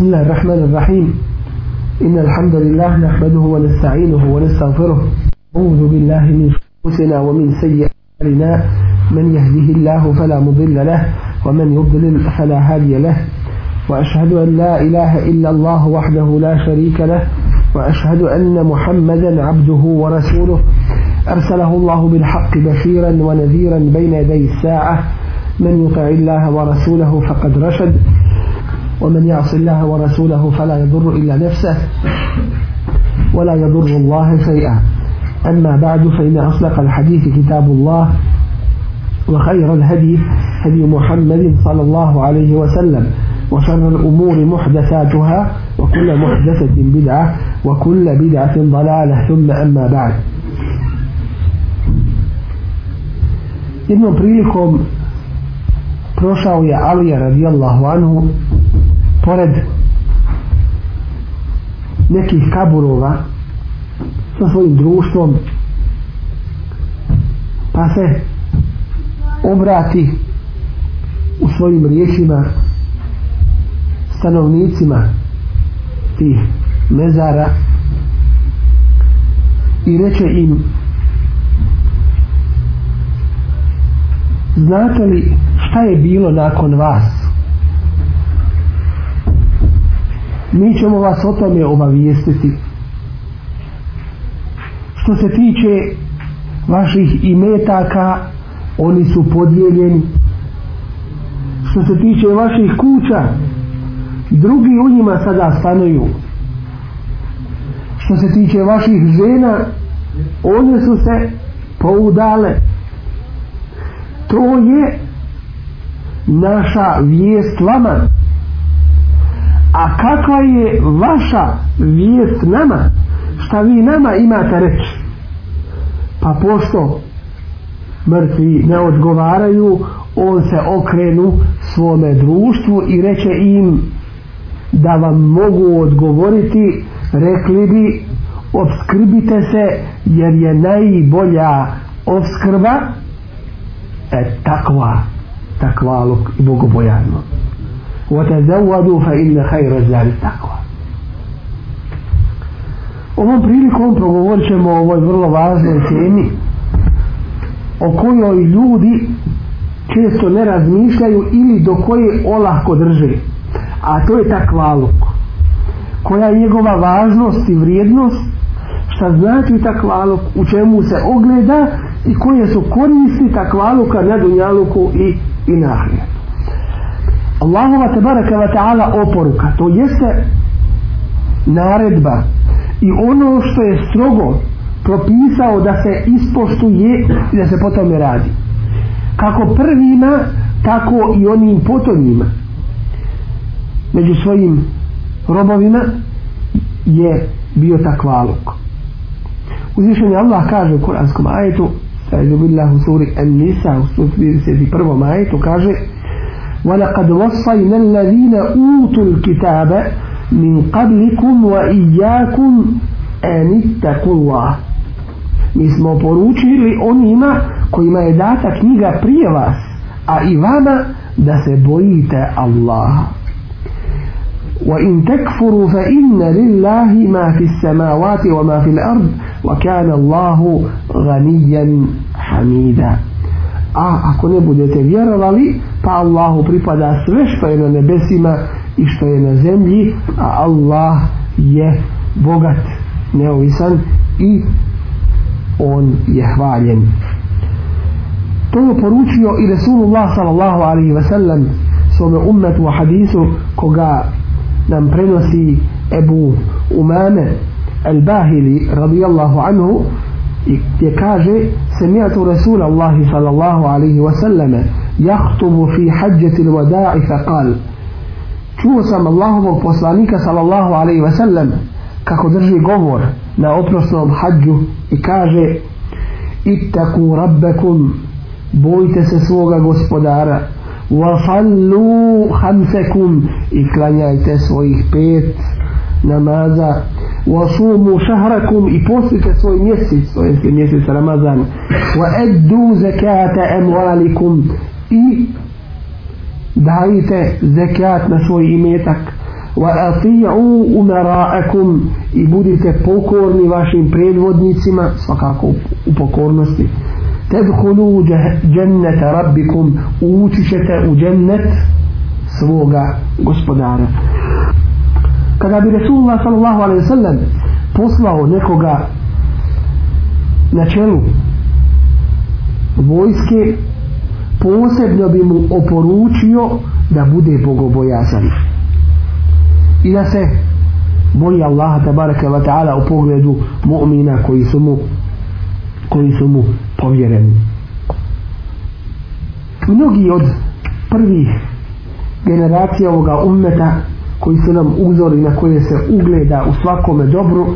بسم الله الرحمن الرحيم. إن الحمد لله نحمده ونستعينه ونستغفره. أعوذ بالله من أنفسنا ومن سيئاتنا من يهده الله فلا مضل له ومن يضلل فلا هادي له. وأشهد أن لا إله إلا الله وحده لا شريك له. وأشهد أن محمدا عبده ورسوله. أرسله الله بالحق بشيرا ونذيرا بين يدي الساعة. من يطع الله ورسوله فقد رشد. ومن يعص الله ورسوله فلا يضر إلا نفسه ولا يضر الله شيئا. أما بعد فإن أصدق الحديث كتاب الله وخير الهدي هدي محمد صلى الله عليه وسلم وشر الأمور محدثاتها وكل محدثة بدعة وكل بدعة ضلالة ثم أما بعد. Jednom prilikom prošao je Alija radijallahu anhu pored nekih kaburova sa svojim društvom pa se obrati u svojim riječima stanovnicima tih mezara i reče im znate li šta je bilo nakon vas? Mi ćemo vas o tome obavijestiti. Što se tiče vaših imetaka oni su podijeljeni. Što se tiče vaših kuća drugi u njima sada stanuju. Što se tiče vaših žena one su se poudale. To je naša vijest vama a kakva je vaša vijest nama? Šta vi nama imate reći? Pa pošto mrtvi ne odgovaraju on se okrenu svome društvu i reče im da vam mogu odgovoriti rekli bi obskrbite se jer je najbolja obskrba e takva takvaluk i bogobojazno وتزودوا فإن خير الزاد التقوى ovom prilikom progovorit ćemo o ovoj vrlo važnoj temi o kojoj ljudi često ne razmišljaju ili do koje olahko drže a to je takvaluk koja je njegova važnost i vrijednost šta znači takvaluk u čemu se ogleda i koje su koristi takvaluka na dunjaluku i, i na ahiretu Allahova tebareke wa ta'ala oporuka to jeste naredba i ono što je strogo propisao da se ispoštuje i da se potom radi kako prvima tako i onim potomima među svojim robovima je bio takvaluk uzvišenje Allah kaže u kuranskom ajetu sajdu billahu suri An-Nisa u suri 31. ajetu kaže ولقد وصينا الذين أوتوا الكتاب من قبلكم وإياكم أن اتقوا الله. Mi smo poručili onima kojima je data knjiga prije vas a i vama da se bojite Allaha. وإن تكفروا فإن لله ما في السماوات وما في الأرض وكان الله غنيا حميدا a ako ne budete vjerovali pa Allahu pripada sve što je na nebesima i što je na zemlji a Allah je bogat neovisan i on je hvaljen. To je poručio i Resulullah sallallahu alaihi ve sellem svome ummetu u hadisu koga nam prenosi Ebu Umame al-Bahili radijallahu anhu gdje kaže sami'tu Rasul Allahi sallallahu alaihi ve sallam يخطب في حجة الوداع فقال شو سم الله وقصانيك صلى الله عليه وسلم kako drži govor na oprosnom hađu i kaže ittaku rabbekum bojite se svoga gospodara wafallu hamsekum i klanjajte svojih pet namaza wasumu šahrakum i postite svoj mjesec to je mjesec Ramazan wa eddu zekata emualikum إي dajte zekat na svoj imetak وَأَطِيعُوا أُمَرَاءَكُمْ i budite pokorni vašim predvodnicima svakako u pokornosti تَدْخُلُوا جَنَّةَ رَبِّكُمْ ući ćete u džennet svoga gospodara kada bi Resulullah sallallahu alaihi sallam poslao nekoga na čelu vojske posebno bi mu oporučio da bude bogobojazan. I da se boji Allaha tabaraka wa ta'ala u pogledu mu'mina koji su mu koji su mu povjereni. Mnogi od prvih generacija ovoga ummeta koji su nam uzori na koje se ugleda u svakome dobru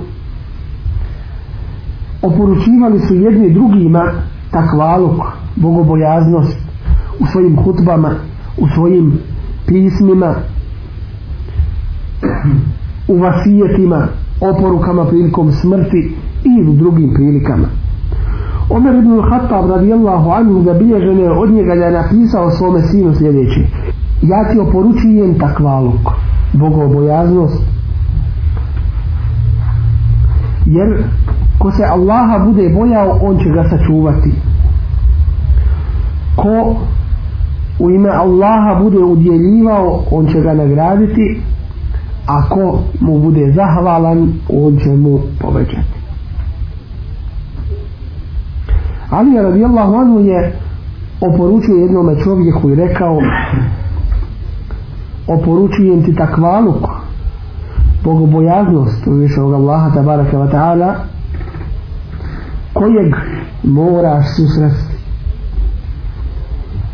oporučivali su jedni drugima takvaluk, bogobojaznost u svojim hutbama, u svojim pismima, u vasijetima, oporukama prilikom smrti i u drugim prilikama. Omer ibn Khattab radijallahu anhu zabilježen je od njega da je napisao svome sinu sljedeće. Ja ti oporučujem takvaluk bogobojaznost. Jer ko se Allaha bude bojao on će ga sačuvati. Ko u ime Allaha bude udjeljivao on će ga nagraditi. Ako mu bude zahvalan on će mu povećati. Ali radijallahu anhu je oporučio jednome čovjeku i rekao oporučujem ti takvaluk bogobojaznost uzvišenog Allaha tabaraka wa ta'ala kojeg moraš susresti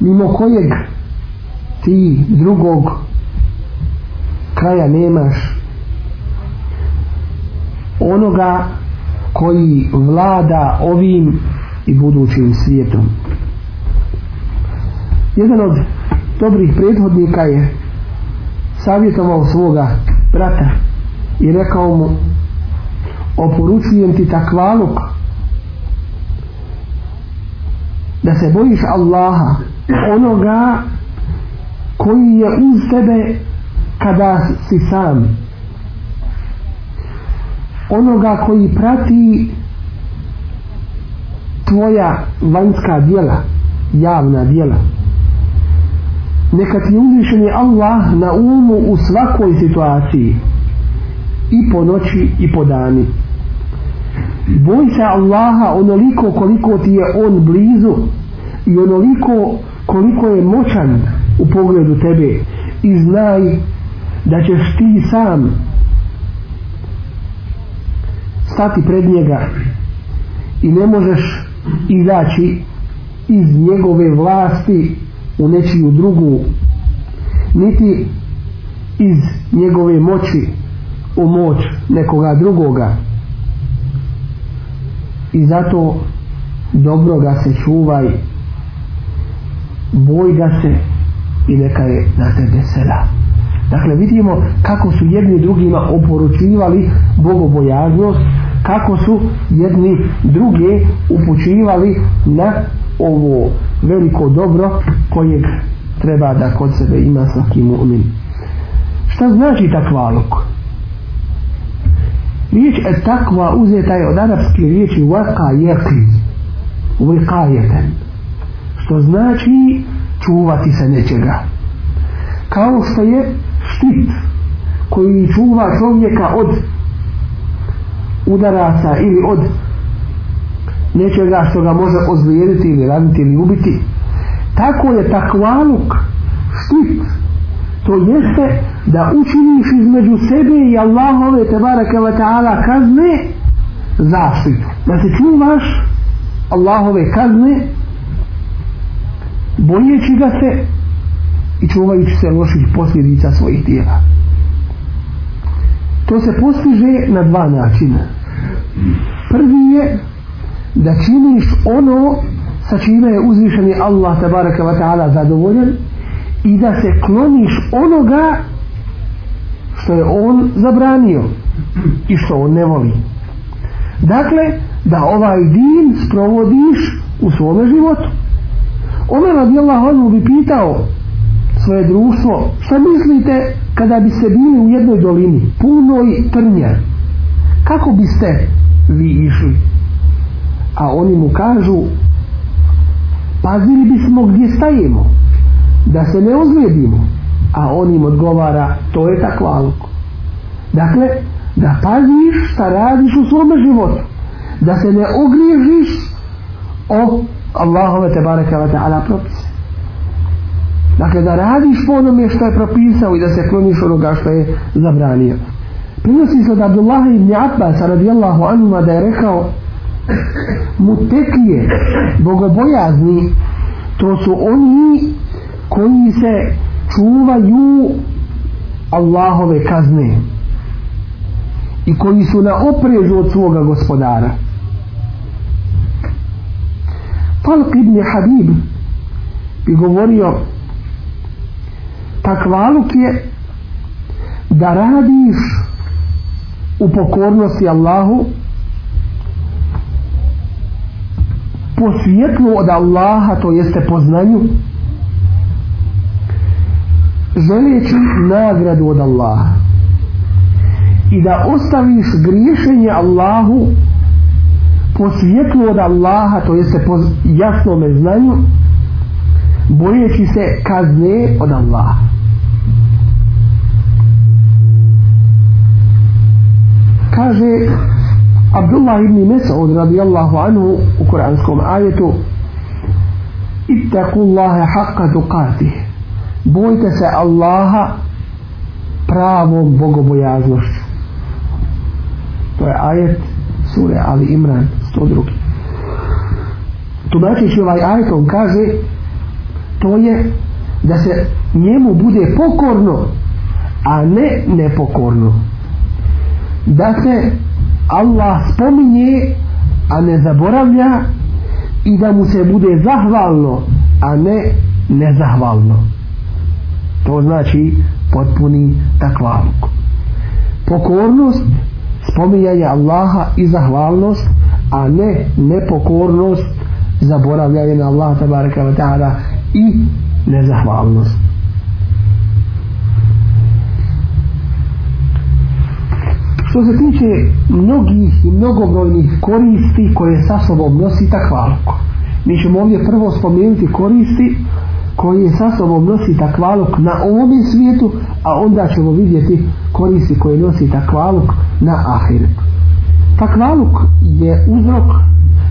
mimo kojeg ti drugog kraja nemaš. Onoga koji vlada ovim i budućim svijetom. Jedan od dobrih prethodnika je savjetovao svoga brata i rekao mu oporučujem ti takvaluk da se bojiš Allaha onoga koji je uz tebe kada si sam. Onoga koji prati tvoja vanjska djela javna djela. Neka ti uzvišeni Allah na umu u svakoj situaciji i po noći i po dani. Boj se Allaha onoliko koliko ti je on blizu i onoliko koliko je moćan u pogledu tebe i znaj da ćeš ti sam stati pred njega i ne možeš izaći iz njegove vlasti u nečiju drugu niti iz njegove moći u moć nekoga drugoga. I zato dobro ga se čuvaj boj ga se i neka je na tebe sela dakle vidimo kako su jedni drugima oporučivali bogobojaznost kako su jedni druge upućivali na ovo veliko dobro kojeg treba da kod sebe ima svaki mu'min. Šta znači takvaluk? Riječ et takva uzeta je od arapske riječi vaka jekli, vikajeten, što znači čuvati se nečega. Kao što je štit koji čuva čovjeka od udaraca ili od nečega što ga može ozlijediti ili raditi ili ubiti tako je takvaluk štit to jeste da učiniš između sebe i Allahove tebareke wa ta'ala kazne zaštitu da se čuvaš Allahove kazne bojeći ga se i čuvajući se loših posljedica svojih dijela. To se postiže na dva načina. Prvi je da činiš ono sa čime je uzvišeni Allah tabaraka wa ta'ala zadovoljen i da se kloniš onoga što je on zabranio i što on ne voli. Dakle da ovaj din sprovodiš u svome životu. Omer radijallahu anhu bi pitao svoje društvo šta mislite kada bi se bili u jednoj dolini punoj trnja? Kako biste vi išli? A oni mu kažu pazili bismo gdje stajemo da se ne ozlijedimo. A on im odgovara to je takvaluk dakle da paziš šta radiš u svome životu da se ne ogriježiš o Allahove te bareke wa ta'ala propise. Dakle da radiš po onome što je propisao i da se kloniš onoga što je zabranio. Prinosi se od Abdullah ibn Abbas radijallahu anuma da je rekao mutekije bogobojazni to su oni koji se čuvaju Allahove kazne i koji su na oprezu od svoga gospodara. Talq ibn Habib bi govorio takvaluk je da radiš u pokornosti Allahu po svijetlu od Allaha to jeste po znanju želeći nagradu od Allaha. I da ostaviš griješenje Allahu po svjetlu od Allaha to jeste po jasnome znanju bojeći se kazne od Allaha. Kaže Abdullah ibn Mes'ud radijallahu anhu u kuranskom ajetu ittaku Allahe haqqa tuqatih. Bojte se Allaha pravom bogobojaznošću. To je ajet sure Ali Imran. 102 tumačeći ovaj ajet on kaže to je da se njemu bude pokorno a ne nepokorno. Da se Allah spominje a ne zaboravlja i da mu se bude zahvalno a ne nezahvalno. To znači potpuni takvaluk pokornost spominjanje Allaha i zahvalnost a ne nepokornost zaboravljanje na Allah tabaraka wa ta'ala i nezahvalnost. Što se tiče mnogih i mnogobrojnih koristi koje sa sobom nosi takvaluk mi ćemo ovdje prvo spomenuti koristi koje sa sobom nosi takvaluk na ovom svijetu a onda ćemo vidjeti koristi koje nosi takvaluk na ahiretu. takvaluk je uzrok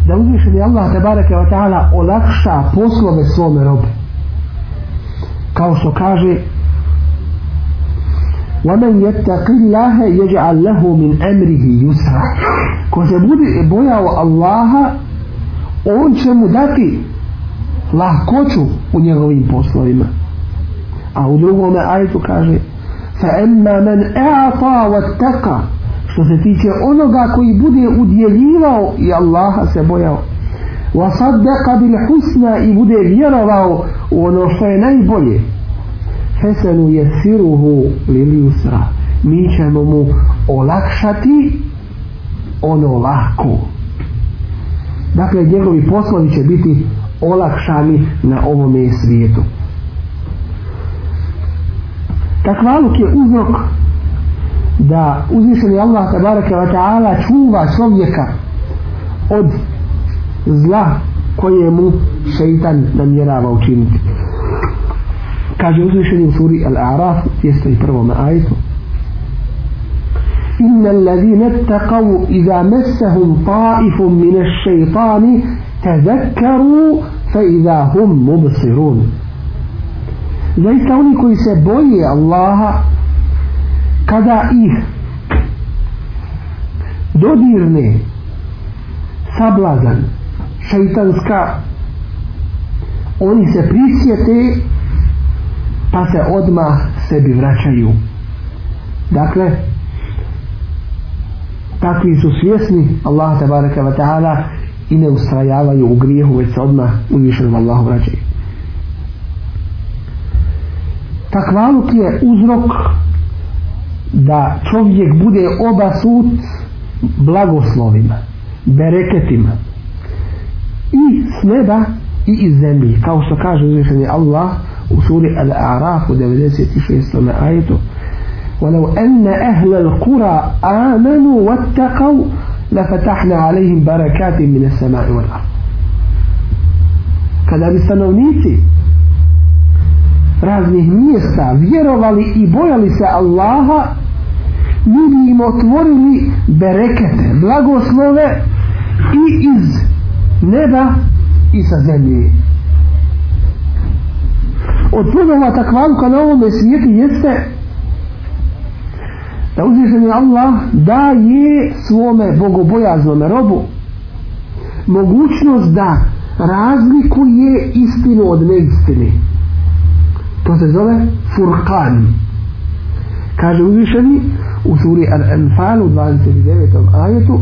da uzvišeni Allah tabaraka wa ta'ala olakša poslove svome robu kao što kaže ومن يتق الله يجعل له من أمره يسرا ko se bude bojao Allaha on će mu dati lahkoću u njegovim poslovima a u drugom ajetu kaže فَأَمَّا مَنْ أَعْطَى وَاتَّقَى što se tiče onoga koji bude udjeljivao i Allaha se bojao وَصَدَّقَ بِالْحُسْنَا i bude vjerovao u ono što je najbolje fesenu jesiruhu lil yusra mi ćemo mu olakšati ono lako dakle njegovi poslovi će biti olakšani na ovome svijetu takvaluk je uzrok da uzvišeni Allah tabaraka wa ta'ala čuva čovjeka od zla koje mu šeitan namjerava učiniti kaže uzvišeni u suri Al-A'raf 201. ajetu إن الذين اتقوا إذا مسهم طائف من الشيطان تذكروا فإذا هم مبصرون zaista oni koji se boje Allaha kada ih dodirne sablazan šeitanska oni se prisjete pa se odmah sebi vraćaju. Dakle takvi su svjesni Allah tabaraka wa ta'ala i ne ustrajavaju u grijehu već se odmah uzvišenom Allahu vraćaju. Takvaluk je uzrok da čovjek bude obasut blagoslovima bereketima i s neba i iz zemlji kao što kaže uzvišeni Allah u suri Al-A'raf u 96. ajetu ولو أن أهل القرى آمنوا واتقوا لفتحنا عليهم بركات من السماء والأرض kada bi stanovnici raznih mjesta vjerovali i bojali se Allaha mi bi im otvorili berekete, blagoslove i iz neba i sa zemlje. Od plodova takvaluka na ovome svijetu jeste da uzvišeni Allah daje svome bogobojaznome robu mogućnost da razlikuje istinu od neistine. To se zove furkan kaže uzvišeni u suri Al-Anfal u 29. ajetu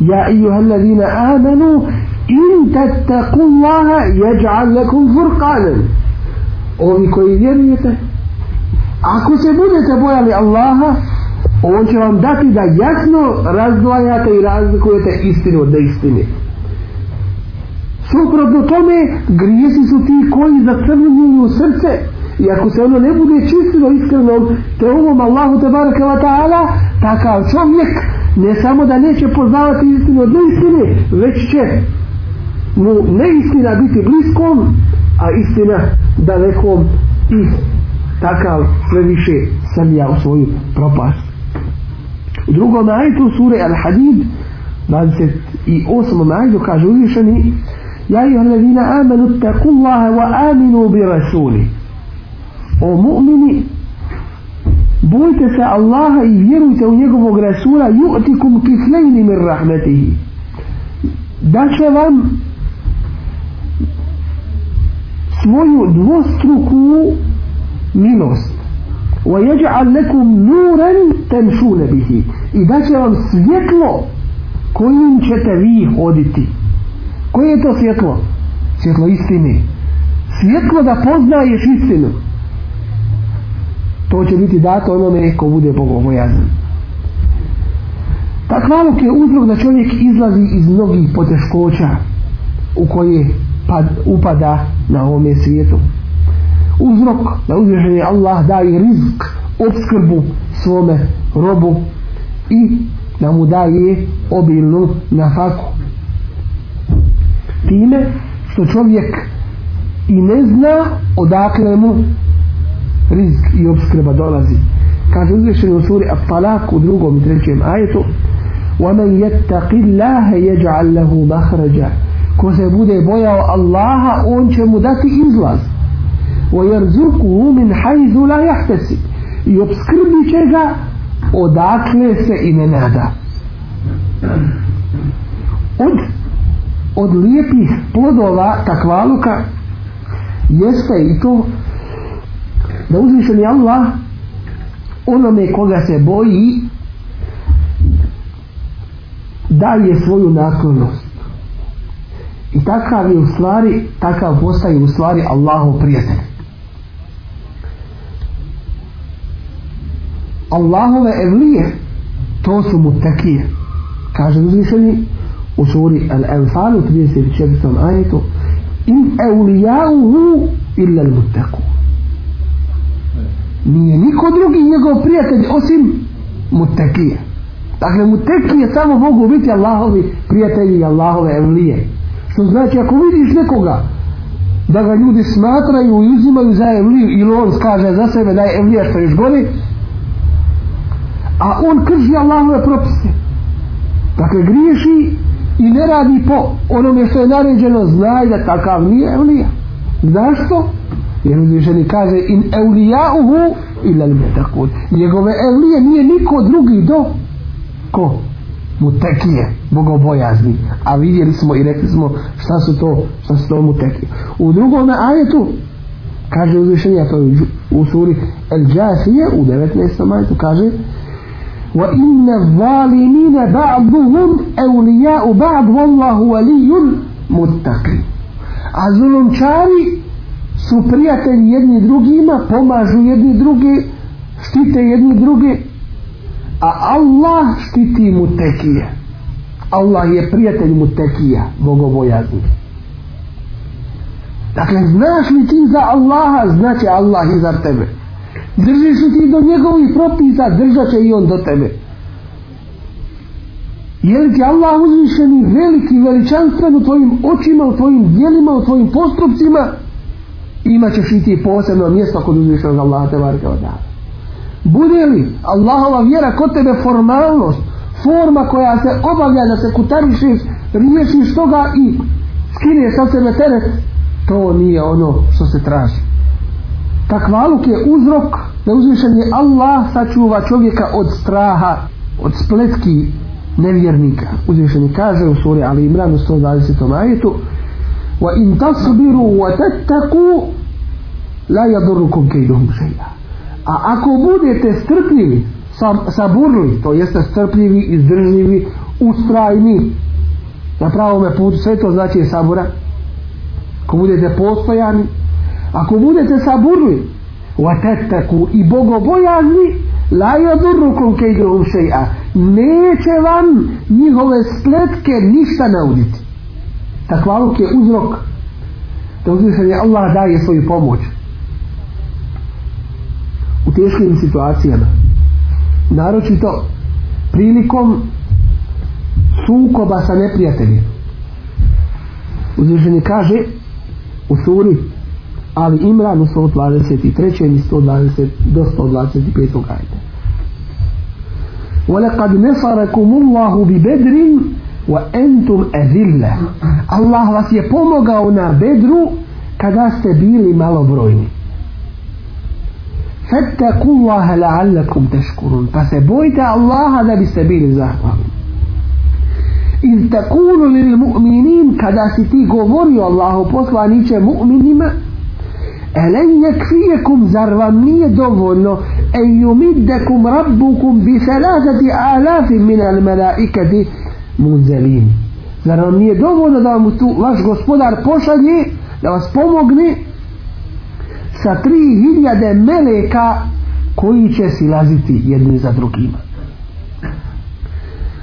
ja ijuha alladina amanu in tattaku Allaha yaj'al lakum furqanan ovi koji vjerujete ako se budete bojali Allaha on će vam dati da jasno razdvajate i razlikujete istinu od neistine suprotno tome grijesi su ti koji zacrnjuju srce i ako se ono ne bude čistilo iskrenom te ovom Allahu te baraka wa ta'ala takav čovjek ne samo da neće poznavati istinu od neistine već će mu neistina biti bliskom a istina dalekom i takav sve više srlja u svoju propast u drugom ajetu sure Al-Hadid 28. ajetu kaže uzvišeni Ja i alladina amanu taku wa aminu bi rasuli O mu'mini bojte se Allaha i vjerujte u njegovog rasula yu'tikum kiflejni min rahmetihi da će vam svoju dvostruku milost ويجعل لكم نورا تمشون به i da će vam svjetlo kojim ćete vi hoditi koje je to svjetlo? svjetlo istine svjetlo da poznaješ istinu to će biti dato onome ko bude bogobojazan. Takvaluk je uzrok da čovjek izlazi iz mnogih poteškoća u koje pad, upada na ovome svijetu. Uzrok da uzvišeni Allah daje rizk obskrbu svome robu i da mu daje obilnu nafaku. Time što čovjek i ne zna odakle mu rizk i obskrba dolazi kaže uzvišeni u suri At-Talak u drugom i trećem ajetu وَمَنْ يَتَّقِ اللَّهَ يَجْعَلْ لَهُ مَخْرَجًا ko se bude bojao Allaha on će mu dati izlaz ويرزقه من حيث لا يحتسب i obskrbit će ga odakle se i ne nada od od lijepih plodova takvaluka jeste i to da uzvišeni Allah onome koga se boji daje svoju naklonost? I takav je u stvari takav postaje u stvari Allahov prijatelj. Allahove evlije to su mutakije kaže uzvišeni u suri Al-Anfal u 34. ajetu in evlijauhu illa al-muttaqun nije niko drugi njegov prijatelj osim mutekije. dakle mutekije samo mogu biti Allahovi prijatelji i Allahove evlije što znači ako vidiš nekoga da ga ljudi smatraju i uzimaju za evliju ili on kaže za sebe da je evlija što još gori a on krži Allahove propise dakle griješi i ne radi po onome što je naređeno znaj da takav nije evlija zašto? jer uzvišeni kaže in evlijauhu ila li metakun njegove evlije nije niko drugi do ko? mutekije bogobojazni a vidjeli smo i rekli smo šta su to šta su to mutekije u drugom ajetu kaže uzvišenje to u suri El Džasije u 19. ajetu kaže وإن الظالمين بعضهم أولياء بعض والله ولي متقي a zulumčari su prijatelji jedni drugima pomažu jedni drugi štite jedni drugi a Allah štiti mu tekije. Allah je prijatelj mutekija bogobojazni. Dakle znaš li ti za Allaha znaće Allah i za tebe. Držiš li ti do njegovih propisa držat će i on do tebe. Je li ti Allah uzvišeni veliki veličanstven u tvojim očima u tvojim dijelima u tvojim postupcima? Imat ćeš i ti posebno mjesto kod uzvišenog Allaha te barke od bude li Allahova vjera kod tebe formalnost forma koja se obavlja da se kutarišiš riješiš toga i skineš sa sebe teret to nije ono što se traži takvaluk je uzrok da uzvišen je Allah sačuva čovjeka od straha od spletki nevjernika Uzvišeni kaže u suri Ali Imran u 120. ajetu وإن تصبروا وتتقوا لا يضركم كيدهم شيئا. A ako budete strpljivi saburli to jeste strpljivi izdržljivi ustrajni na pravome putu sve to znači je sabura ako budete postojani ako budete saburli وَتَتَّكُوا i bogobojazni la yadurrukum kayduhum shay'a neće vam njihove spletke ništa nauditi. takvaluk je uzrok da uzvišenje Allah daje svoju pomoć u teškim situacijama naročito prilikom sukoba sa neprijateljem uzvišenje kaže u suri ali Imran u 123. i 120 do 125. ajde ولقد نصركم الله ببدر wa entum ezille Allah vas je pomogao na bedru kada ste bili malobrojni. fattaku Allahe la'allakum teškurun pa se bojte Allaha da biste bili zahvalni. in takunu lil mu'minin kada si ti govorio Allahu poslaniće mu'minima Elen yakfiyakum zarwa nije dovoljno? en yumiddakum rabbukum bi thalathati alafin min al malaikati munzelin. Zar vam nije dovoljno da vam tu vaš gospodar pošalje, da vas pomogne sa tri hiljade meleka koji će silaziti jedni za drugima.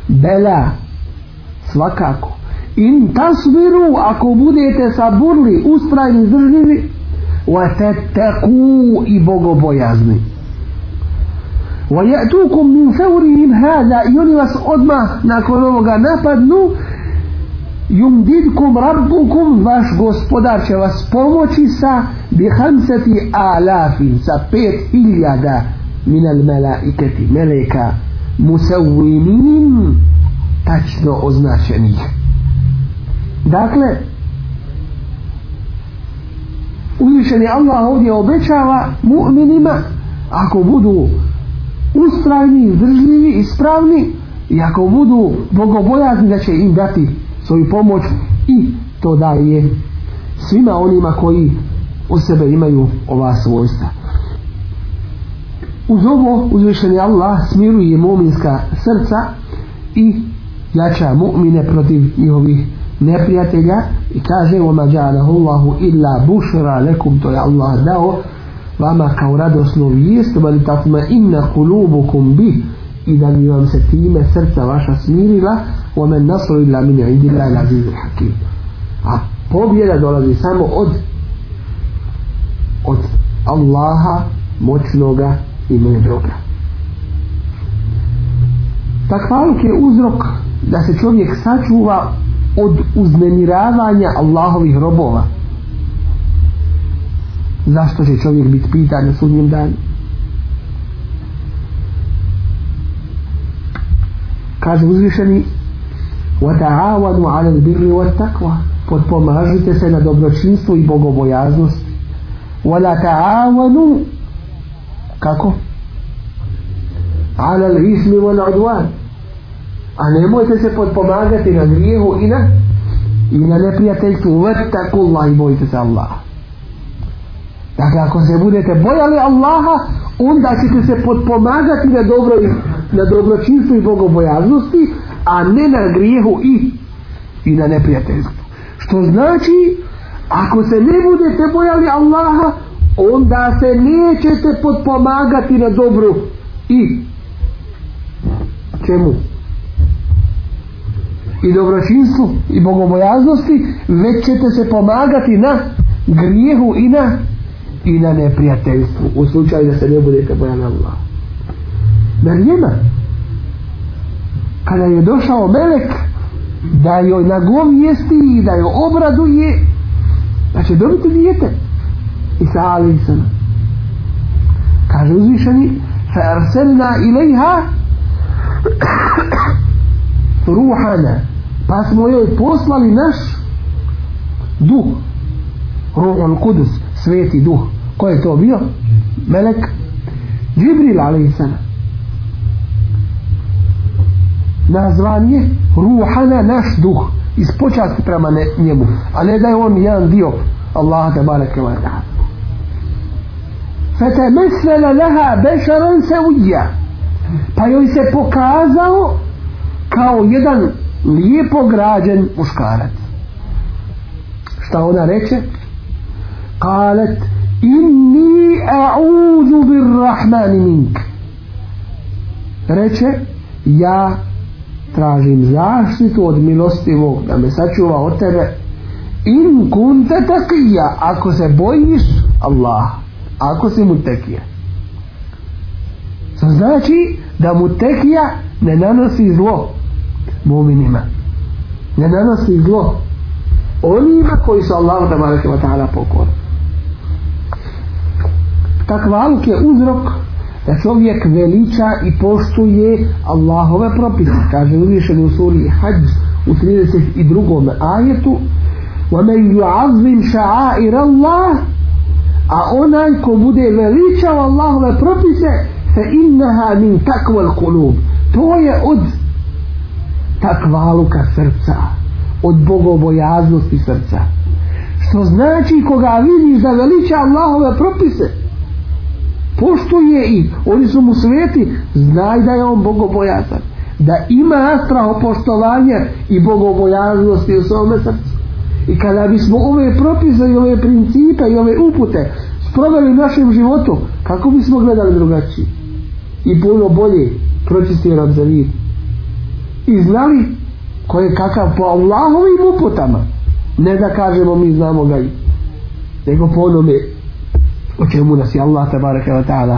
Bela, svakako. In tasviru, ako budete saburli, ustrajni, zržljivi, u efekte ku i bogobojazni. ويأتوكم من فورهم هذا يونيوس أدما nakon ovoga napadnu yumdidkum rabbukum vaš gospodar će vas pomoći sa bihamsati alafin sa pet hiljada min al melaiketi meleka musawwimin tačno označenih dakle uzvišeni Allah ovdje obećava mu'minima ako budu ustrajni, izdržljivi, ispravni. I ako budu bogobojazni da će im dati svoju pomoć i to daje svima onima koji u sebe imaju ova svojstva. Uz ovo uzvišeni Allah smiruje mu'minska srca i jača mu'mine protiv njihovih neprijatelja i kaže وَمَا جَعَلَهُ Allahu illa بُشْرَ لَكُمْ to je Allah dao vama kao radosnu vijest vali tatma inna kulubukum bi i da bi vam se time srca vaša smirila wa men nasru illa min indila ila azizu hakim a pobjeda dolazi samo od od Allaha moćnoga i mudroga. Takvaluk je uzrok da se čovjek sačuva od uznemiravanja Allahovih robova zašto će čovjek biti pitan na sudnjem danu kaže uzvišeni وَتَعَوَنُوا عَلَى الْبِرِّ وَالتَّقْوَى podpomažite se na dobročinstvo i bogobojaznost وَلَا تَعَوَنُوا kako? عَلَى الْإِثْمِ وَالْعُدْوَانِ a nemojte se podpomagati na grijehu i na i na neprijateljstvu vettakullah i bojite se Allah dakle ako se budete bojali Allaha onda ćete se podpomagati na dobro na dobročinstvu i bogobojaznosti a ne na grijehu i i na neprijateljstvu što znači ako se ne budete bojali Allaha onda se nećete podpomagati na dobru i čemu? i dobročinstvu i bogobojaznosti već ćete se pomagati na grijehu i na i na neprijateljstvu u slučaju da se ne budete bojani Allah Marijema kada je došao melek da joj nagovijesti i da joj obraduje da će dobiti dijete. Isa alaih sallam kaže uzvišeni fa arselna ilaiha ruhana. Pa smo joj poslali naš duh ruhul kudus sveti duh ko je to bio melek Džibril alaihissalam nazvan je ruhana naš duh iz počasti prema njemu a ne da je on jedan dio Allaha te barek wa ta'ala. fete mislela leha bešaran se uđa. pa joj se pokazao kao jedan lijepo građen muškarac šta ona reče kalet inni a'udhu birrahmani mink. Reče ja tražim zaštitu od milostivog da me sačuva od tebe. In kunta takija ako se bojiš Allah ako si mutekija. To znači da mutekija ne nanosi zlo muminima. Ne nanosi zlo onima koji su Allah da barake ta'ala pokorni takvaluk je uzrok da čovjek veliča i poštuje Allahove propise kaže uzvišeni u suri Hajj u 32. ajetu وَمَنْ يُعَظِّمْ شَعَائِرَ اللَّهِ a onaj ko bude veličao Allahove propise fe innaha min takval kulub to je od takvaluka srca od bogobojaznosti srca što znači koga vidiš da veliča Allahove propise poštuje ih. Oni su mu sveti. Znaj da je on bogobojazan. Da ima straho poštovanja i bogobojaznosti u svome srcu. I kada bismo ove propise i ove principe i ove upute sproveli u našem životu kako bismo gledali drugačije? I puno bolje pročistio nam za vid. I znali ko je kakav po Allahovim uputama. Ne da kažemo mi znamo ga i nego po onome o čemu nas je Allah tabaraka wa ta'ala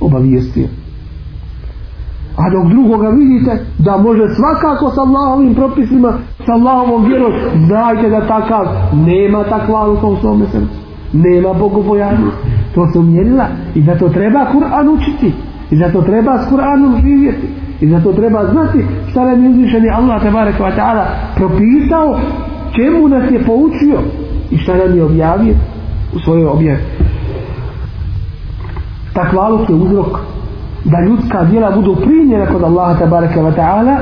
obavijestio? A dok drugoga vidite da može svakako sa Allahovim propisima sa Allahovom vjerom znajte da takav nema takva u tom svome srcu. Nema bogobojanja to su mjerila i zato treba Kur'an učiti. I zato treba s Kur'anom živjeti. I zato treba znati šta nam je uzvišeni Allah tabaraka wa ta'ala propisao čemu nas je poučio i šta nam je objavio u svojoj objavi takvaluk je uzrok da ljudska djela budu primljena kod Allaha tabaraka wa ta'ala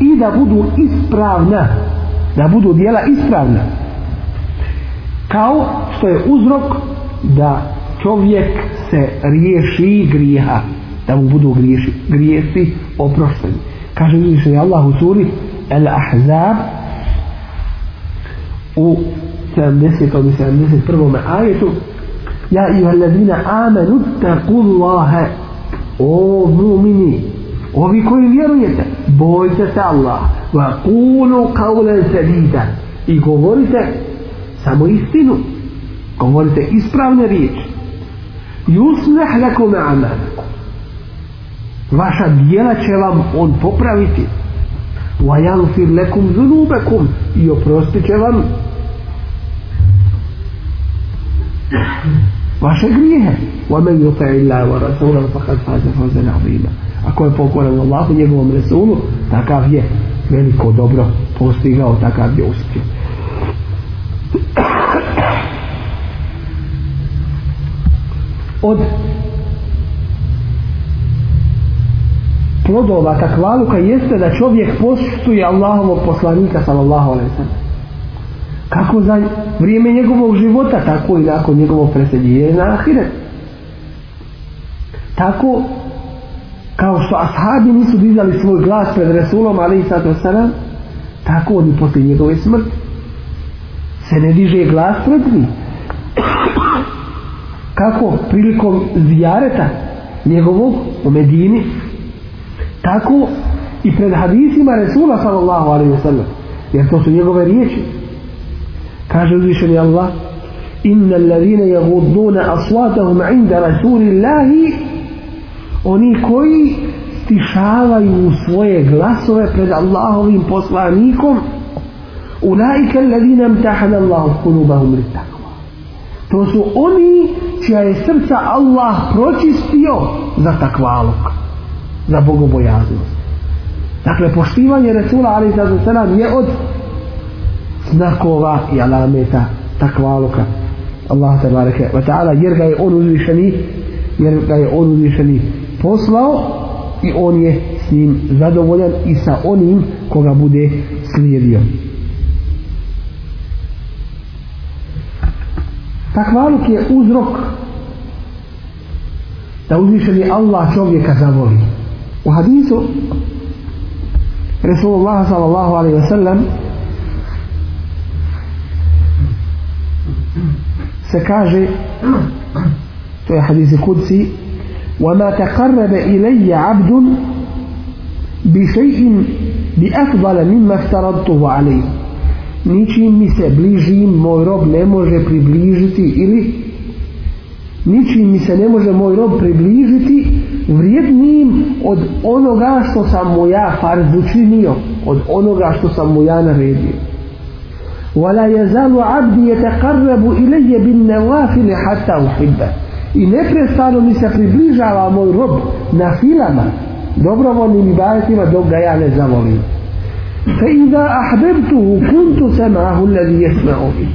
i da budu ispravna da budu djela ispravna kao što je uzrok da čovjek se riješi grijeha da mu budu griješi, grijesi oprošteni kaže uzvišen Allah u suri El Ahzab u 70. i 71. ajetu Ja i alladina amanu taqullaha. O mumini ovi koji vjerujete bojte se Allah wa kulu qawlan sadida. I govorite samo istinu. Govorite ispravne riječi. Yuslih lakum a'malakum. Vaša djela će vam on popraviti. Wa yaghfir lakum dhunubakum. I oprostit će vam vaše grijehe. wa man yuti illaha wa rasulahu faqad faza fawzan 'azima ako je pokoran Allahu njegovom resulu takav je veliko dobro postigao takav je uspjeh. Od plodova takvaluka jeste da čovjek postuje Allahovog poslanika sallallahu alaihi sallam kako za vrijeme njegovog života tako i nakon njegovog preseljenja na ahiret. Tako kao što ashabi nisu dizali svoj glas pred Resulom ali i sato sada tako oni poslije njegove smrti. Se ne diže glas pred njih. Kako? Prilikom zijareta njegovog u Medini. Tako i pred hadisima Resula sallallahu alaihi wa sallam jer to su njegove riječi kaže uzvišeni Allah inna allazine jagudduna aswatahum 'inda rasulillahi oni koji stišavaju svoje glasove pred Allahovim poslanikom ulaika allazine amtahana Allahu qulubahum littaqwa to su oni čija je srca Allah pročistio za takvaluk za bogobojaznost dakle poštivanje Resula ali je od znakova i alameta takvaluka Allah te bareke wa ta'ala jer ga je on uzvišeni jer ga je on uzvišeni poslao i on je s njim zadovoljan i sa onim koga bude slijedio. Takvaluk je uzrok da uzvišeni Allah čovjeka zavoli. U hadisu Resulullah sallallahu alaihi wa se kaže to je hadis kudsi وما تقرب إلي عبد بشيء بأفضل مما افترضته عليه ničim mi se bližim moj rob ne može približiti ili ničim mi se ne može moj rob približiti vrijednijim od onoga što sam mu ja farz učinio od onoga što sam mu ja naredio ولا يزال عبدي يتقرب إلي بالنوافل حتى أحبه i neprestano mi se približava moj rob na filama dobrovoljnim ibadetima dok ga ja ne zavolim fa iza ahbebtuhu kuntu samahu alladhi yasma'u bi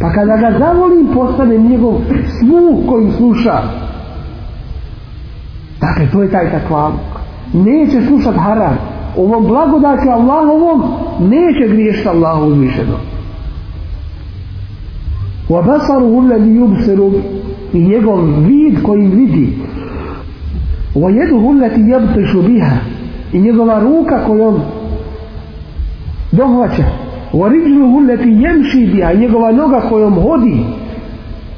pa kada ga zavolim postane njegov sluh koji sluša dakle to je taj takvaluk neće slušat haram ovom blagodaću Allahovom neće griješiti Allahu uzvišeno وبصره الذي يبصر i njegov vid koji vidi ويده التي يبطش بها i njegova ruka kojom dohvaća ورجله التي يمشي بها i njegova noga kojom hodi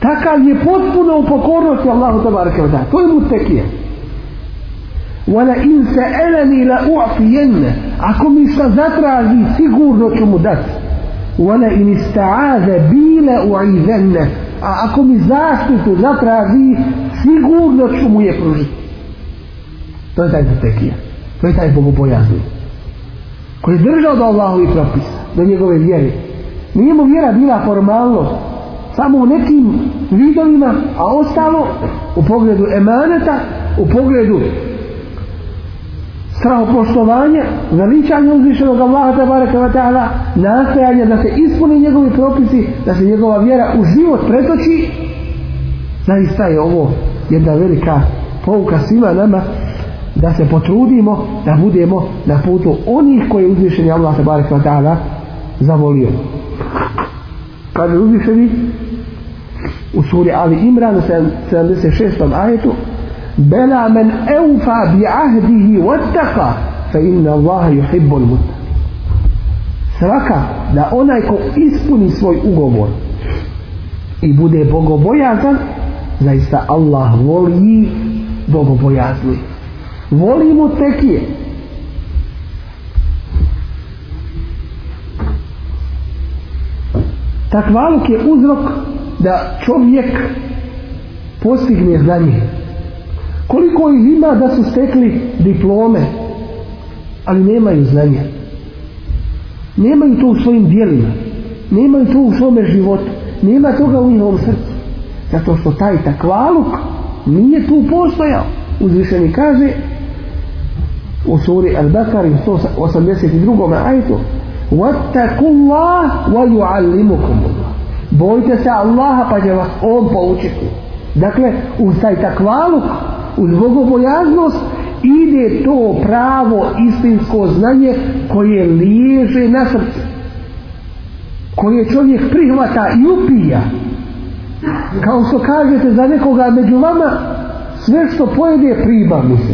takav je potpuno u pokornosti Allahu tabaraka wa ta'ala to je mutekije wala in sa'alani la u'fiyanna ako mi šta zatraži sigurno ću mu dati wala in ista'aza bi la u'idhanna a ako mi zaštitu zatraži sigurno ću mu je pružiti. To je taj zatekija to je taj bogobojazni. Koji je držao do Allahovi propis, do njegove vjere. Nije mu vjera bila formalnost samo u nekim vidovima a ostalo u pogledu emaneta u pogledu strahopoštovanja, veličanja uzvišenog Allaha tabaraka wa ta'ala, nastojanja da se ispuni njegovi propisi, da se njegova vjera u život pretoči, zaista je ovo jedna velika pouka svima nama da se potrudimo da budemo na putu onih koji je uzvišeni Allah tabaraka wa ta'ala zavolio. Pa Kaže uzvišeni u suri Ali Imran 76. ajetu بلى من أوفى بعهده واتقى فإن الله يحب المتقين svaka da onaj ko ispuni svoj ugovor i bude bogobojazan zaista Allah voli bogobojazni voli mu tekije takvaluk je uzrok da čovjek postigne znanje koliko ih ima da su stekli diplome ali nemaju znanja nemaju to u svojim dijelima nemaju to u svome životu nema toga u njihovom srcu zato što taj takvaluk nije tu postojao uzvišeni kaže u suri Al-Bakari 182. ajtu وَاتَّقُوا اللَّهِ وَيُعَلِّمُكُمُ اللَّهِ bojte se Allaha pa će vas on poučiti dakle uz taj takvaluk uz bogobojaznost ide to pravo istinsko znanje koje liježe na srcu koje čovjek prihvata i upija. Kao što kažete za nekoga među vama sve što pojede prima mu se.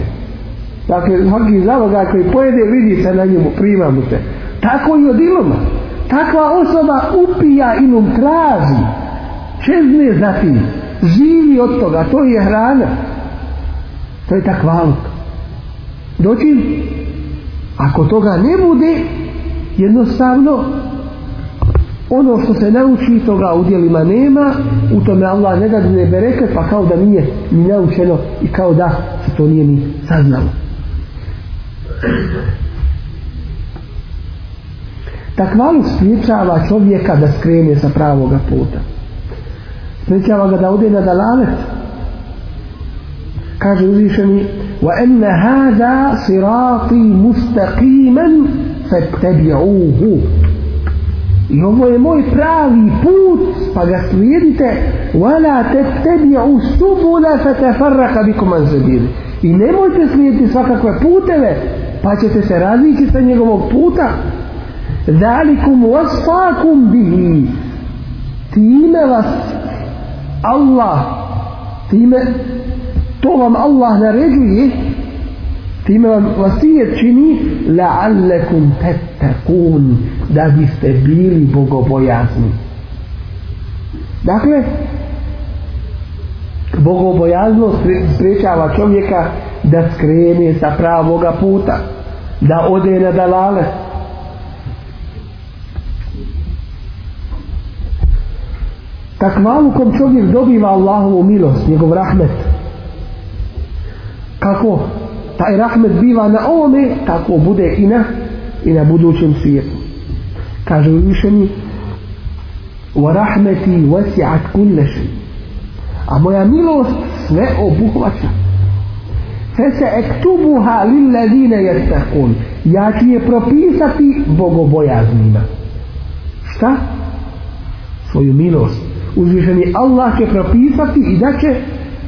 Dakle svaki zaloga koji pojede vidi se na njemu prima mu se. Tako i od iloma takva osoba upija ilom traži čezne zatim živi od toga to je hrana. To je takvaluk. Doći, ako toga ne bude, jednostavno, ono što se nauči toga u dijelima nema u tome Allah ne da ne bereket pa kao da nije ni naučeno i kao da se to nije ni saznalo. Takvalu spriječava čovjeka da skrene sa pravoga puta. Spriječava ga da ode na dalalet. Kaže uzvišeni وَأَنَّ هَذَا صِرَاطِي مُسْتَقِيمًا فَاتَّبِعُوهُ I ovo je moj pravi put, pa ga slijedite. Tattabi'u subula fatafarraqa bikum an sabili. I nemojte slijediti svakakve puteve, pa ćete se različiti sa njegovog puta. Zalikum wasfakum bihi. Time vas Allah, time to vam Allah naređuje. Time vam vasijet čini. La'allakum tattakun da biste bili bogobojazni. Dakle bogobojaznost sprečava čovjeka da skrene sa pravoga puta. Da ode na dalale. Takvalukom čovjek dobiva Allahovu milost njegov rahmet kako? Taj rahmet biva na ovome tako bude i na i na budućem svijetu. Kaže uzvišeni wa rahmeti wasi'at kulle a moja milost sve obuhvaća. Fe se ektubuha lilladine jestakun ja ću je propisati bogobojaznima. Šta? svoju milost. Uzvišeni Allah će propisati i da će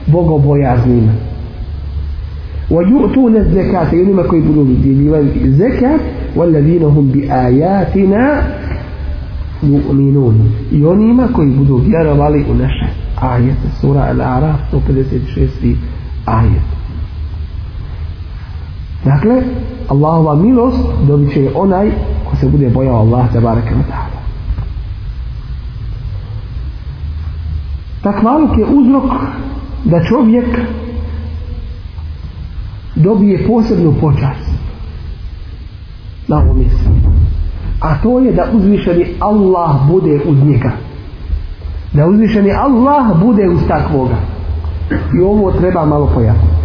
bogobojaznima. ويؤتون الزكاة يعني ما كي يقولوا الزكاة والذين هم بآياتنا يؤمنون يعني ما كي يقولوا vjerovali u naše ajete sura Al-Araf 156. ajet dakle Allahova milost dobit će onaj ko se bude bojao Allah tabaraka wa ta'ala takvaluk je uzrok da čovjek dobije posebnu počast na ovom mjestu. A to je da uzvišeni Allah bude uz njega. Da uzvišeni Allah bude uz takvoga. I ovo treba malo pojasniti.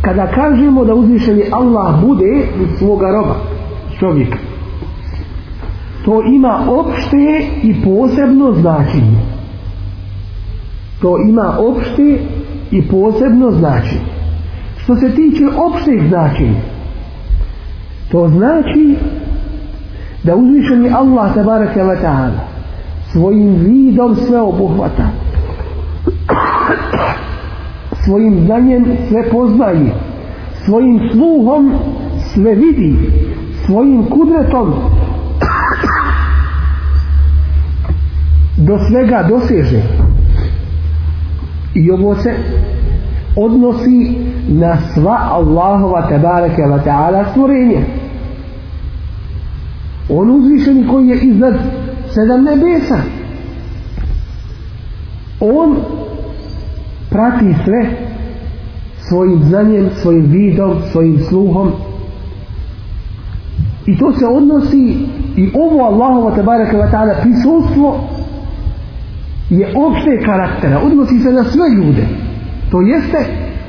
Kada kažemo da uzvišeni Allah bude uz svoga roba, čovjeka, to ima opšte i posebno značenje. To ima opšte i posebno značenje. Što se tiče opštih značenja, to znači da uzvišeni Allah tabaraka wa ta'ala svojim vidom sve obuhvata. Svojim znanjem sve poznaje. Svojim sluhom sve vidi. Svojim kudretom do svega doseže. I ovo se odnosi na sva Allahova tebareke wa ta'ala stvorenja. On uzvišeni koji je iznad sedam nebesa. On prati sve svojim znanjem, svojim vidom, svojim sluhom. I to se odnosi i ovo Allahovo tabareke wa ta'ala prisutstvo je opšte karaktera. Odnosi se na sve ljude. To jeste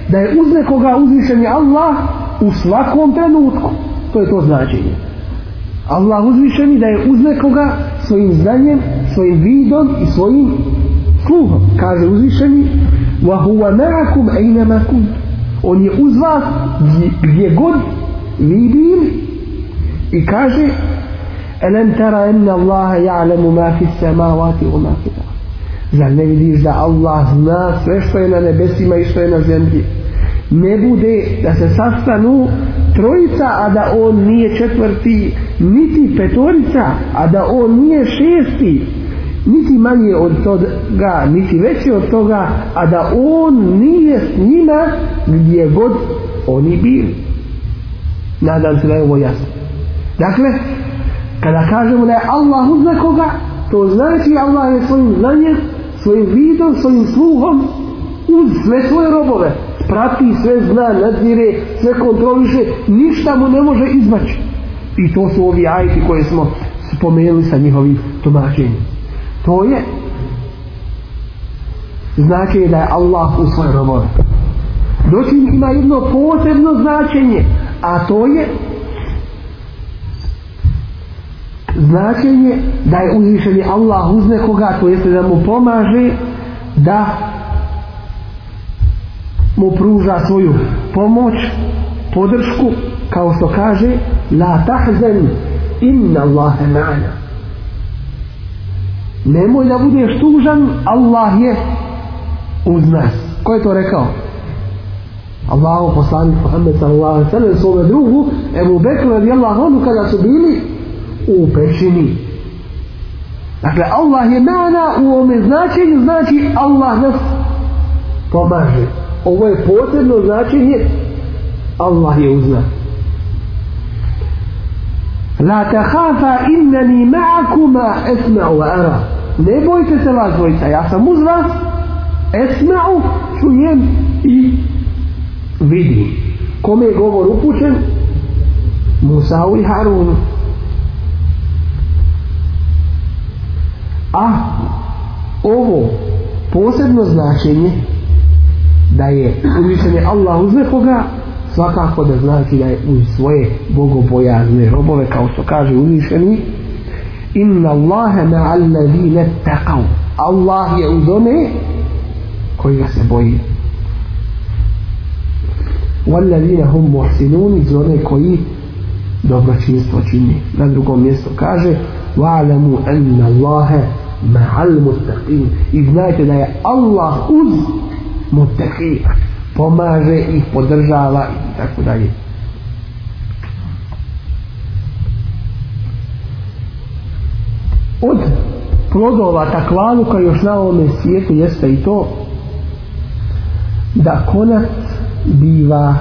da je uz nekoga uzvišen je Allah u svakom trenutku. To je to značenje. Allah uzvišeni da je uz nekoga svojim znanjem, svojim vidom i svojim sluhom. Kaže uzvišeni wa huwa ma'akum aynama. On je uz vas gdje god vi bili. I kaže أَلَمْ tara أَنَّ اللَّهَ يَعْلَمُ ma fi as-samawati wa ma fi. Zar ne vidiš da Allah zna sve što je na nebesima i što je na zemlji? Ne bude da se sastanu trojica, a da on nije četvrti, niti petorica, a da on nije šesti, niti manje od toga, niti veći od toga, a da on nije s njima gdje god oni bili. Nadam se da je ovo jasno. Dakle, kada kažemo da je Allah uz nekoga, to znači Allah je svojim znanjem svojim vidom, svojim sluhom uz sve svoje robove prati sve zna, nadzire sve kontroliše, ništa mu ne može izmaći i to su ovi ajti koje smo spomenuli sa njihovim tumačenjem. To je značenje da je Allah u svoje robove. Doći ima jedno posebno značenje, a to je značenje da je uzvišeni Allah uz nekoga, to jeste da mu pomaže da mu pruža svoju pomoć, podršku, kao što kaže la tahzen inna Allahe ma'ana. Nemoj da budeš tužan Allah je uz nas. Ko je to rekao? Allahu poslanik Muhammed sallallahu alaihi sallam svome drugu Ebu Bekr radijallahu anhu kada su bili u pećini dakle Allah je mana u ome značenju znači Allah nas pomaže ovo je posebno značenje Allah je uzna. La tahafa innani ma'akuma esma'u wa ara. Ne bojte se vas dvojica, ja sam uz vas, esma'u, čujem i vidim. Kome je govor upućen? Musa i Harunu. A ovo posebno značenje da je uzvišen Allah uz nekoga svakako da znači da je uz svoje bogobojazne robove kao što kaže uzvišeni inna Allahe ma'al ladine taqav Allah je uz one koji ga se boji والذين هم محسنون iz one koji dobročinstvo čini na drugom mjestu kaže wa'lamu anna Allahe ma'al mustaqim i znajte da je Allah uz muttaqin pomaže ih, podržava i tako dalje. Od plodova takvaluka još na ovome svijetu jeste i to da konac biva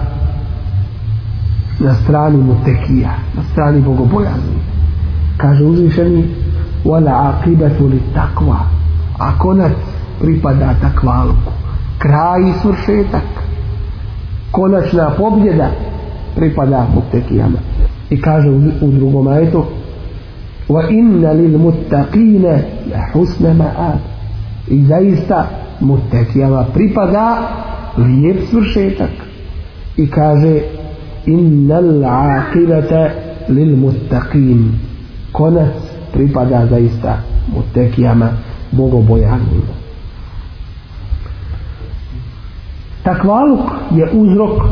na strani mutekija, na strani bogobojazni. Kaže uzvišeni wala aqibatu li takva a konac pripada takvaluku kraj i svršetak. Konačna pobjeda pripada mutekijama i kaže u, u drugom ajetu wa inna lil muttaqina la husna ma'ab. I zaista mutekijama pripada lijep svršetak. I kaže innal aqibata lil muttaqin. Konac pripada zaista mutekijama bogobojanima takvaluk je uzrok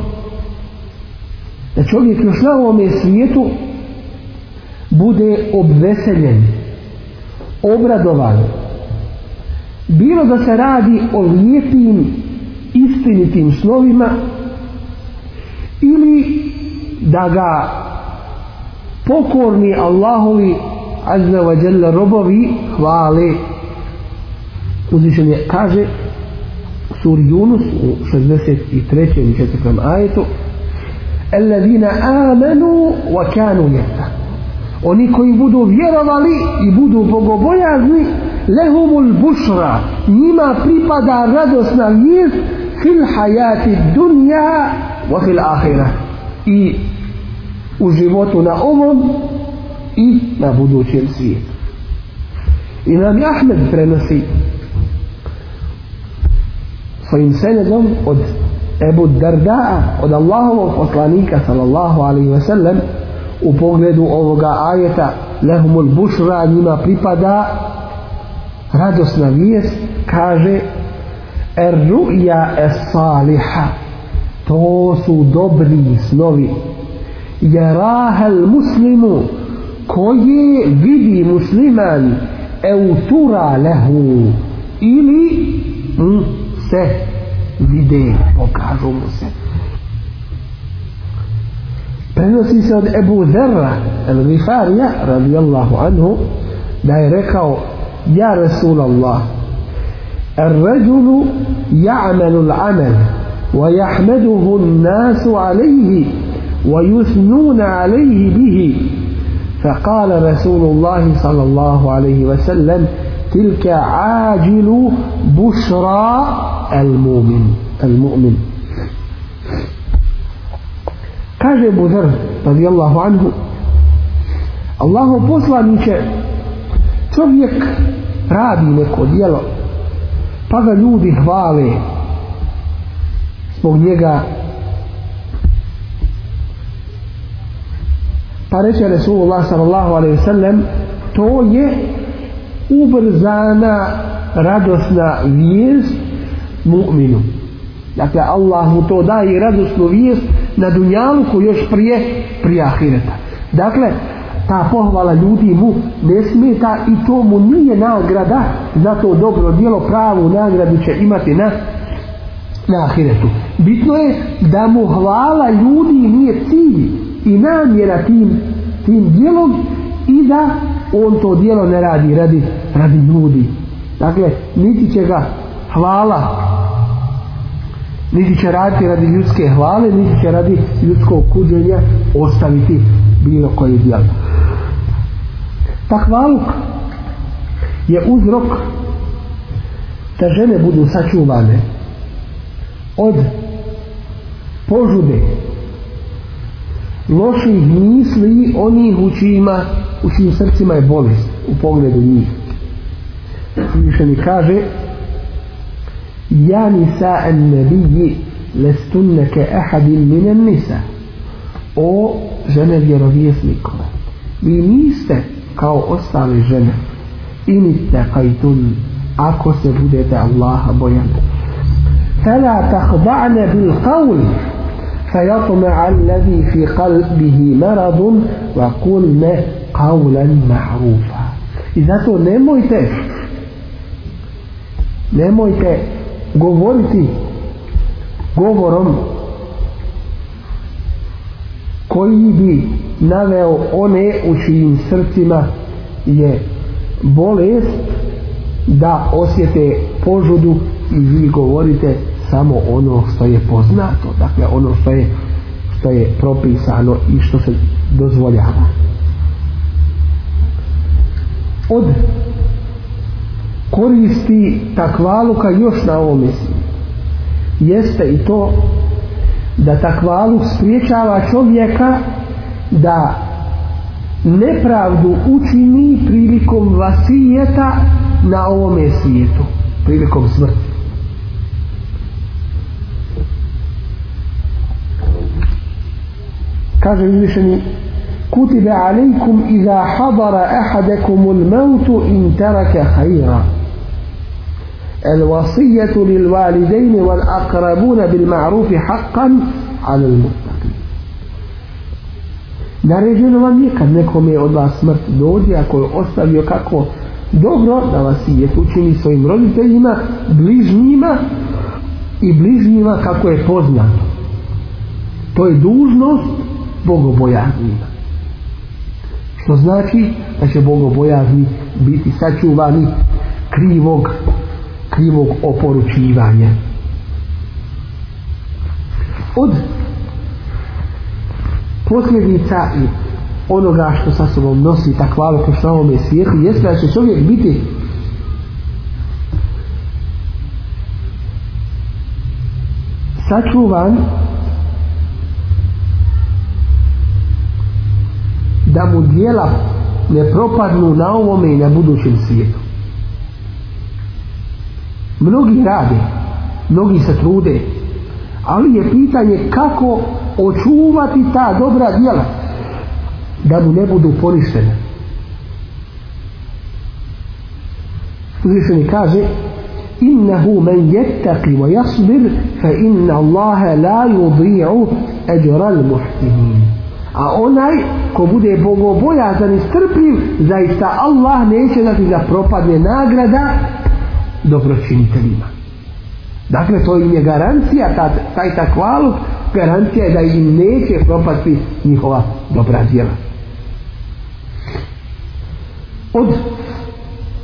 da čovjek još na ovome svijetu bude obveseljen obradovan. Bilo da se radi o lijepim istinitim slovima ili da ga pokorni Allahovi azza wa jalla robovi hvale uzvišen je kaže sur Yunus u 63. i 4. ajetu alladina amanu wa kanu yata oni koji budu vjerovali i budu bogobojazni lehumul bushra njima pripada radosna vijest fil hayati dunja wa fil ahira i u životu na ovom i na budućem svijetu. Imam Ahmed prenosi svojim senedom od Ebu Darda od Allahovog poslanika sallallahu alaihi ve sellem u pogledu ovoga ajeta lehumul bušra njima pripada radosna vijest kaže er ru'ja es saliha to su dobri snovi. Jerahel muslimu koje vidi musliman eutura lehu ili mm, se vide, pokažu mu se. Prenosi se od Ebu Zerra, el Gifarija, radijallahu anhu, da je rekao, ja Rasul Allah, الرجل يعمل العمل ويحمده الناس عليه ويثنون عليه به فقال رسول الله صلى الله عليه وسلم تلك عاجل بشرى المؤمن المؤمن kaže Budar radijallahu anhu Allahov poslaniće čovjek radi neko djelo pa ga ljudi hvale zbog njega pa reče Resulullah sallallahu alaihi sallam to je ubrzana radosna vijest mu'minu. Dakle Allah mu to daje radosnu vijest na dunjalku još prije prije ahireta. Dakle ta pohvala ljudi mu ne smeta i to mu nije nagrada za to dobro djelo pravu nagradu će imati na na ahiretu. Bitno je da mu hvala ljudi nije cilj i namjera tim tim dijelom i da on to djelo ne radi radi, radi ljudi. Dakle niti će ga hvala niti će raditi radi ljudske hvale niti će radi ljudskog kuđenja ostaviti bilo koji djelo. Takvaluk je uzrok da žene budu sačuvane od požude loših misli onih u čijima u čijim srcima je bolest u pogledu njih. Više mi kaže ja nisa en nebiji lestunneke ehadin mine nisa. O žene vjerovjesnikove vi niste kao ostale žene. Inite kajtun ako se budete Allaha bojane fela tahba'ne bil qavli فيطمع الذي في قلبه مرض وقلن قولا معروفا i zato nemojte nemojte govoriti govorom koji bi naveo one u čijim srcima je bolest da osjete požudu i vi govorite samo ono što je poznato dakle ono što je što je propisano i što se dozvoljava. Od koristi takvaluka još na ovom misli jeste i to da takvalu spriječava čovjeka da nepravdu učini prilikom vasijeta na ovome svijetu prilikom smrti. kaže uzvišeni كتب عليكم إذا حضر أحدكم الموت إن ترك خيرا الوصية للوالدين والأقربون بالمعروف حقا على المتقين Naređeno vam je kad nekome od vas smrt dođe, ako je ostavio kako dobro da vas je učini svojim roditeljima, bližnjima i bližnjima kako je poznato. To je dužnost bogobojazni. Što znači da će bogobojazni biti sačuvani krivog krivog oporučivanja. Od posljedica i onoga što sa sobom nosi takvalo ko što na ovome svijetu jeste da će čovjek biti sačuvan da mu dijela ne propadnu na ovome i na budućem svijetu. Mnogi rade mnogi se trude ali je pitanje kako očuvati ta dobra djela da mu ne budu poništene. Uzvišeni kaže innehu men jettaki wa jasbir fa inna Allahe la yudhi'u ajra al-muhsinin a onaj ko bude bogobojazan i strpljiv zaista Allah neće da propadne nagrada dobročiniteljima. Dakle to im je garancija ta, taj takvaluk garancija je da im neće propasti njihova dobra djela. Od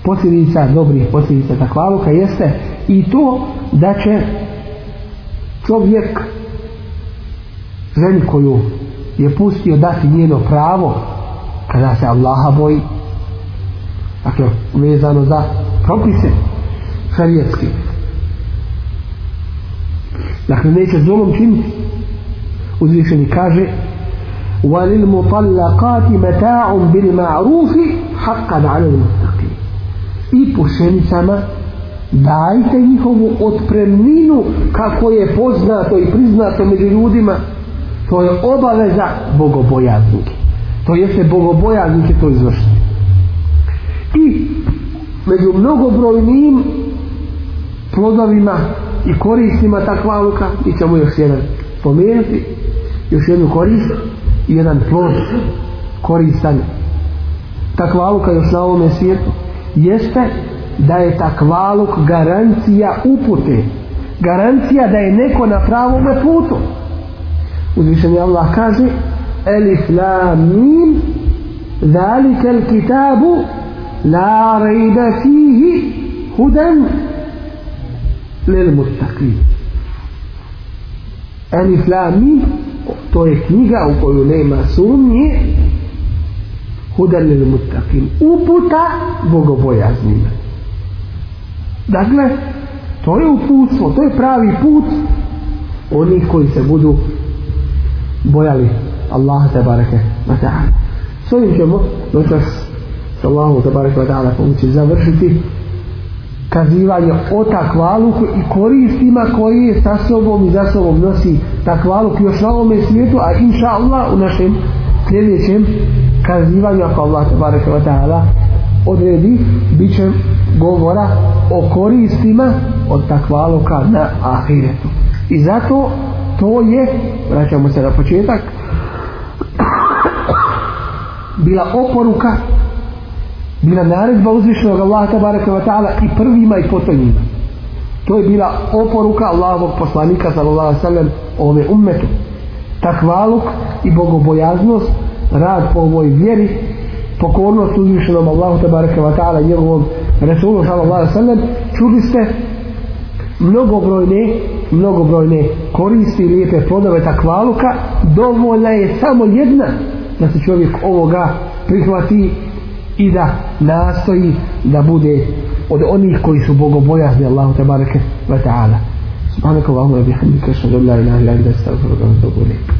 posljedica dobrih posljedica takvaluka jeste i to da će čovjek ženi koju je pustio dati njeno pravo kada se Allaha boji dakle vezano za propise šarijetski dakle neće zulom činiti uzvišeni kaže وللمطلقات متاع بالمعروف حقا على المتقين i pušenicama dajte njihovu otpremninu kako je poznato i priznato među ljudima to je obaveza bogobojaznike. To jeste bogobojaznike to izvršiti. I među mnogobrojnim plodovima i koristima takvaluka mi ćemo još jedan spomenuti još jednu korist i jedan plod koristan. Takvaluka još na ovome svijetu jeste da je takvaluk garancija upute garancija da je neko na pravome putu uzvišeni Allah kaže elif la mim zalikel kitabu la rejda fihi hudan lil mustaqim elif la mim to je knjiga u koju nema sumnje hudan lil mustaqim uputa bogobojaznima. Dakle to je uputstvo, to je pravi put onih koji se budu bojali Allaha tabaraka wa ta'ala s ovim ćemo noćas s te bareke wa ta'ala pomoći završiti kazivanje o takvaluku i koristima koje je sa sobom i za sobom nosi takvaluk još na ovome svijetu, a inša Allah u našem sljedećem kazivanju ako Allah tabaraka wa ta'ala odredi, bit će govora o koristima od takvaluka na ahiretu. I zato to je, vraćamo se na početak, bila oporuka bila naredba uzvišenog Allaha tabaraka wa ta'ala i prvima i potonjima to je bila oporuka Allahovog poslanika sallallahu alaihi sallam ove ummetu. Takvaluk i bogobojaznost rad po ovoj vjeri pokornost uzvišenom Allahu tabaraka wa ta'ala njegovom Resulu sallallahu alaihi sallam. Čuli ste mnogobrojne mnogobrojne koristi i lijepe plodove takvaluka dovoljna je samo jedna da se čovjek ovoga prihvati i da nastoji da bude od onih koji su bogobojazni Allahu te bareke ve taala. Subhanakallahumma wa bihamdika ashhadu an la ilaha illa anta astaghfiruka wa atubu ilayk.